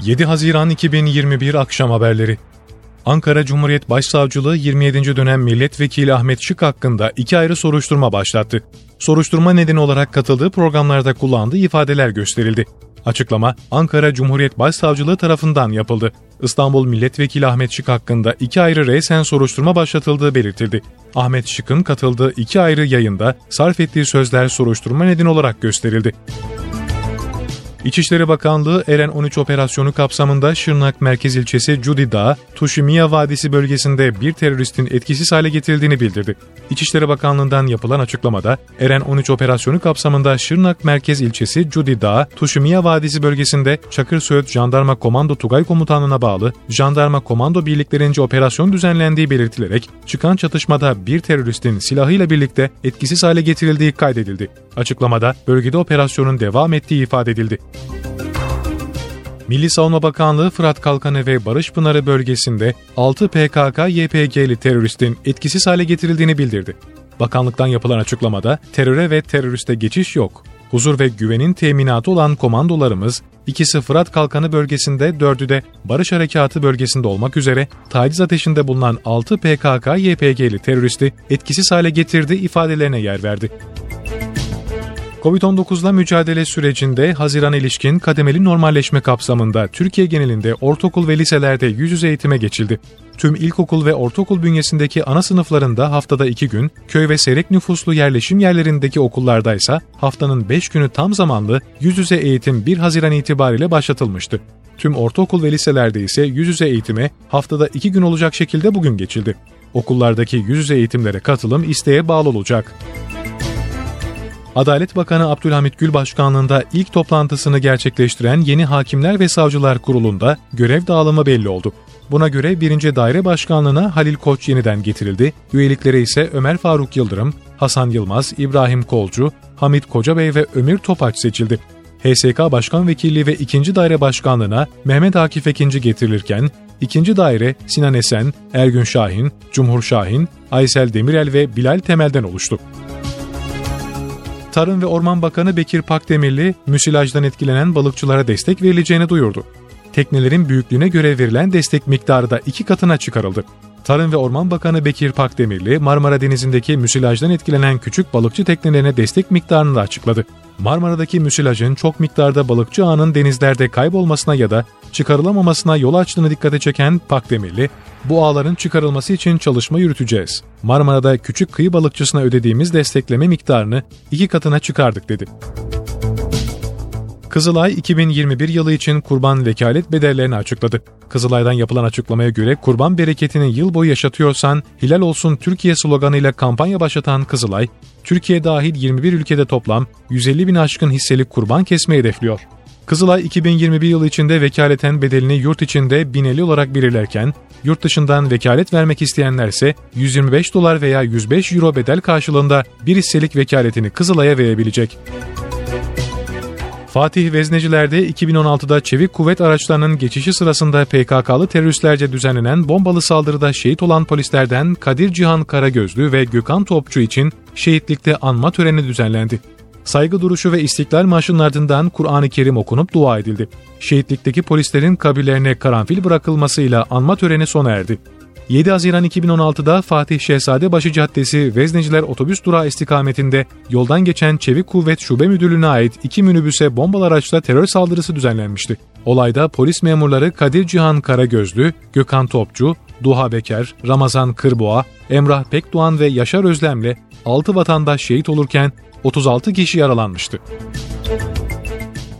7 Haziran 2021 akşam haberleri. Ankara Cumhuriyet Başsavcılığı 27. dönem milletvekili Ahmet Şık hakkında iki ayrı soruşturma başlattı. Soruşturma nedeni olarak katıldığı programlarda kullandığı ifadeler gösterildi. Açıklama Ankara Cumhuriyet Başsavcılığı tarafından yapıldı. İstanbul Milletvekili Ahmet Şık hakkında iki ayrı resen soruşturma başlatıldığı belirtildi. Ahmet Şık'ın katıldığı iki ayrı yayında sarf ettiği sözler soruşturma nedeni olarak gösterildi. İçişleri Bakanlığı Eren 13 operasyonu kapsamında Şırnak Merkez ilçesi Cudi Dağı, Tuşimiya Vadisi bölgesinde bir teröristin etkisiz hale getirildiğini bildirdi. İçişleri Bakanlığı'ndan yapılan açıklamada Eren 13 operasyonu kapsamında Şırnak Merkez ilçesi Cudi Dağı, Tuşimiya Vadisi bölgesinde Çakır Söğüt Jandarma Komando Tugay Komutanlığı'na bağlı Jandarma Komando birliklerince operasyon düzenlendiği belirtilerek çıkan çatışmada bir teröristin silahıyla birlikte etkisiz hale getirildiği kaydedildi. Açıklamada bölgede operasyonun devam ettiği ifade edildi. Milli Savunma Bakanlığı Fırat Kalkanı ve Barış Pınarı bölgesinde 6 PKK-YPG'li teröristin etkisiz hale getirildiğini bildirdi. Bakanlıktan yapılan açıklamada teröre ve teröriste geçiş yok. Huzur ve güvenin teminatı olan komandolarımız, ikisi Fırat Kalkanı bölgesinde, dördü de Barış Harekatı bölgesinde olmak üzere taciz ateşinde bulunan 6 PKK-YPG'li teröristi etkisiz hale getirdi ifadelerine yer verdi. Covid-19'la mücadele sürecinde Haziran ilişkin kademeli normalleşme kapsamında Türkiye genelinde ortaokul ve liselerde yüz yüze eğitime geçildi. Tüm ilkokul ve ortaokul bünyesindeki ana sınıflarında haftada 2 gün, köy ve seyrek nüfuslu yerleşim yerlerindeki okullardaysa haftanın 5 günü tam zamanlı yüz yüze eğitim 1 Haziran itibariyle başlatılmıştı. Tüm ortaokul ve liselerde ise yüz yüze eğitime haftada 2 gün olacak şekilde bugün geçildi. Okullardaki yüz yüze eğitimlere katılım isteğe bağlı olacak. Adalet Bakanı Abdülhamit Gül başkanlığında ilk toplantısını gerçekleştiren yeni Hakimler ve Savcılar Kurulu'nda görev dağılımı belli oldu. Buna göre 1. Daire Başkanlığı'na Halil Koç yeniden getirildi, üyeliklere ise Ömer Faruk Yıldırım, Hasan Yılmaz, İbrahim Kolcu, Hamit Kocabey ve Ömür Topaç seçildi. HSK Başkan Vekilliği ve 2. Daire Başkanlığı'na Mehmet Akif Ekinci getirilirken, 2. Daire Sinan Esen, Ergün Şahin, Cumhur Şahin, Aysel Demirel ve Bilal Temel'den oluştu. Tarım ve Orman Bakanı Bekir Pakdemirli, müsilajdan etkilenen balıkçılara destek verileceğini duyurdu. Teknelerin büyüklüğüne göre verilen destek miktarı da iki katına çıkarıldı. Tarım ve Orman Bakanı Bekir Pakdemirli, Marmara Denizi'ndeki müsilajdan etkilenen küçük balıkçı teknelerine destek miktarını da açıkladı. Marmara'daki müsilajın çok miktarda balıkçı ağının denizlerde kaybolmasına ya da çıkarılamamasına yol açtığını dikkate çeken Pakdemirli, bu ağların çıkarılması için çalışma yürüteceğiz. Marmara'da küçük kıyı balıkçısına ödediğimiz destekleme miktarını iki katına çıkardık dedi. Kızılay 2021 yılı için kurban vekalet bedellerini açıkladı. Kızılay'dan yapılan açıklamaya göre kurban bereketini yıl boyu yaşatıyorsan hilal olsun Türkiye sloganıyla kampanya başlatan Kızılay, Türkiye dahil 21 ülkede toplam 150 bin aşkın hisselik kurban kesmeyi hedefliyor. Kızılay 2021 yılı içinde vekaleten bedelini yurt içinde 1050 olarak belirlerken, yurt dışından vekalet vermek isteyenlerse 125 dolar veya 105 euro bedel karşılığında bir hisselik vekaletini Kızılay'a verebilecek. Fatih Vezneciler'de 2016'da çevik kuvvet araçlarının geçişi sırasında PKK'lı teröristlerce düzenlenen bombalı saldırıda şehit olan polislerden Kadir Cihan Karagözlü ve Gökhan Topçu için şehitlikte anma töreni düzenlendi. Saygı duruşu ve istiklal marşının ardından Kur'an-ı Kerim okunup dua edildi. Şehitlikteki polislerin kabirlerine karanfil bırakılmasıyla anma töreni sona erdi. 7 Haziran 2016'da Fatih Şehzadebaşı Caddesi Vezneciler Otobüs Durağı istikametinde yoldan geçen Çevik Kuvvet Şube Müdürlüğü'ne ait iki minibüse bombalı araçla terör saldırısı düzenlenmişti. Olayda polis memurları Kadir Cihan Karagözlü, Gökhan Topçu, Duha Beker, Ramazan Kırboğa, Emrah Pekdoğan ve Yaşar Özlem'le 6 vatandaş şehit olurken 36 kişi yaralanmıştı.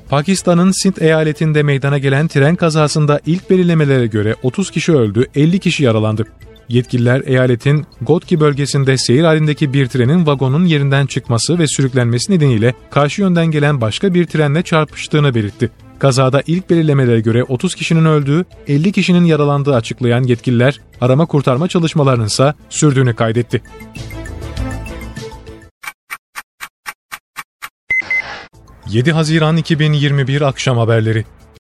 Pakistan'ın Sint eyaletinde meydana gelen tren kazasında ilk belirlemelere göre 30 kişi öldü, 50 kişi yaralandı. Yetkililer eyaletin Gotki bölgesinde seyir halindeki bir trenin vagonun yerinden çıkması ve sürüklenmesi nedeniyle karşı yönden gelen başka bir trenle çarpıştığını belirtti. Kazada ilk belirlemelere göre 30 kişinin öldüğü, 50 kişinin yaralandığı açıklayan yetkililer arama kurtarma çalışmalarının ise sürdüğünü kaydetti. 7 Haziran 2021 akşam haberleri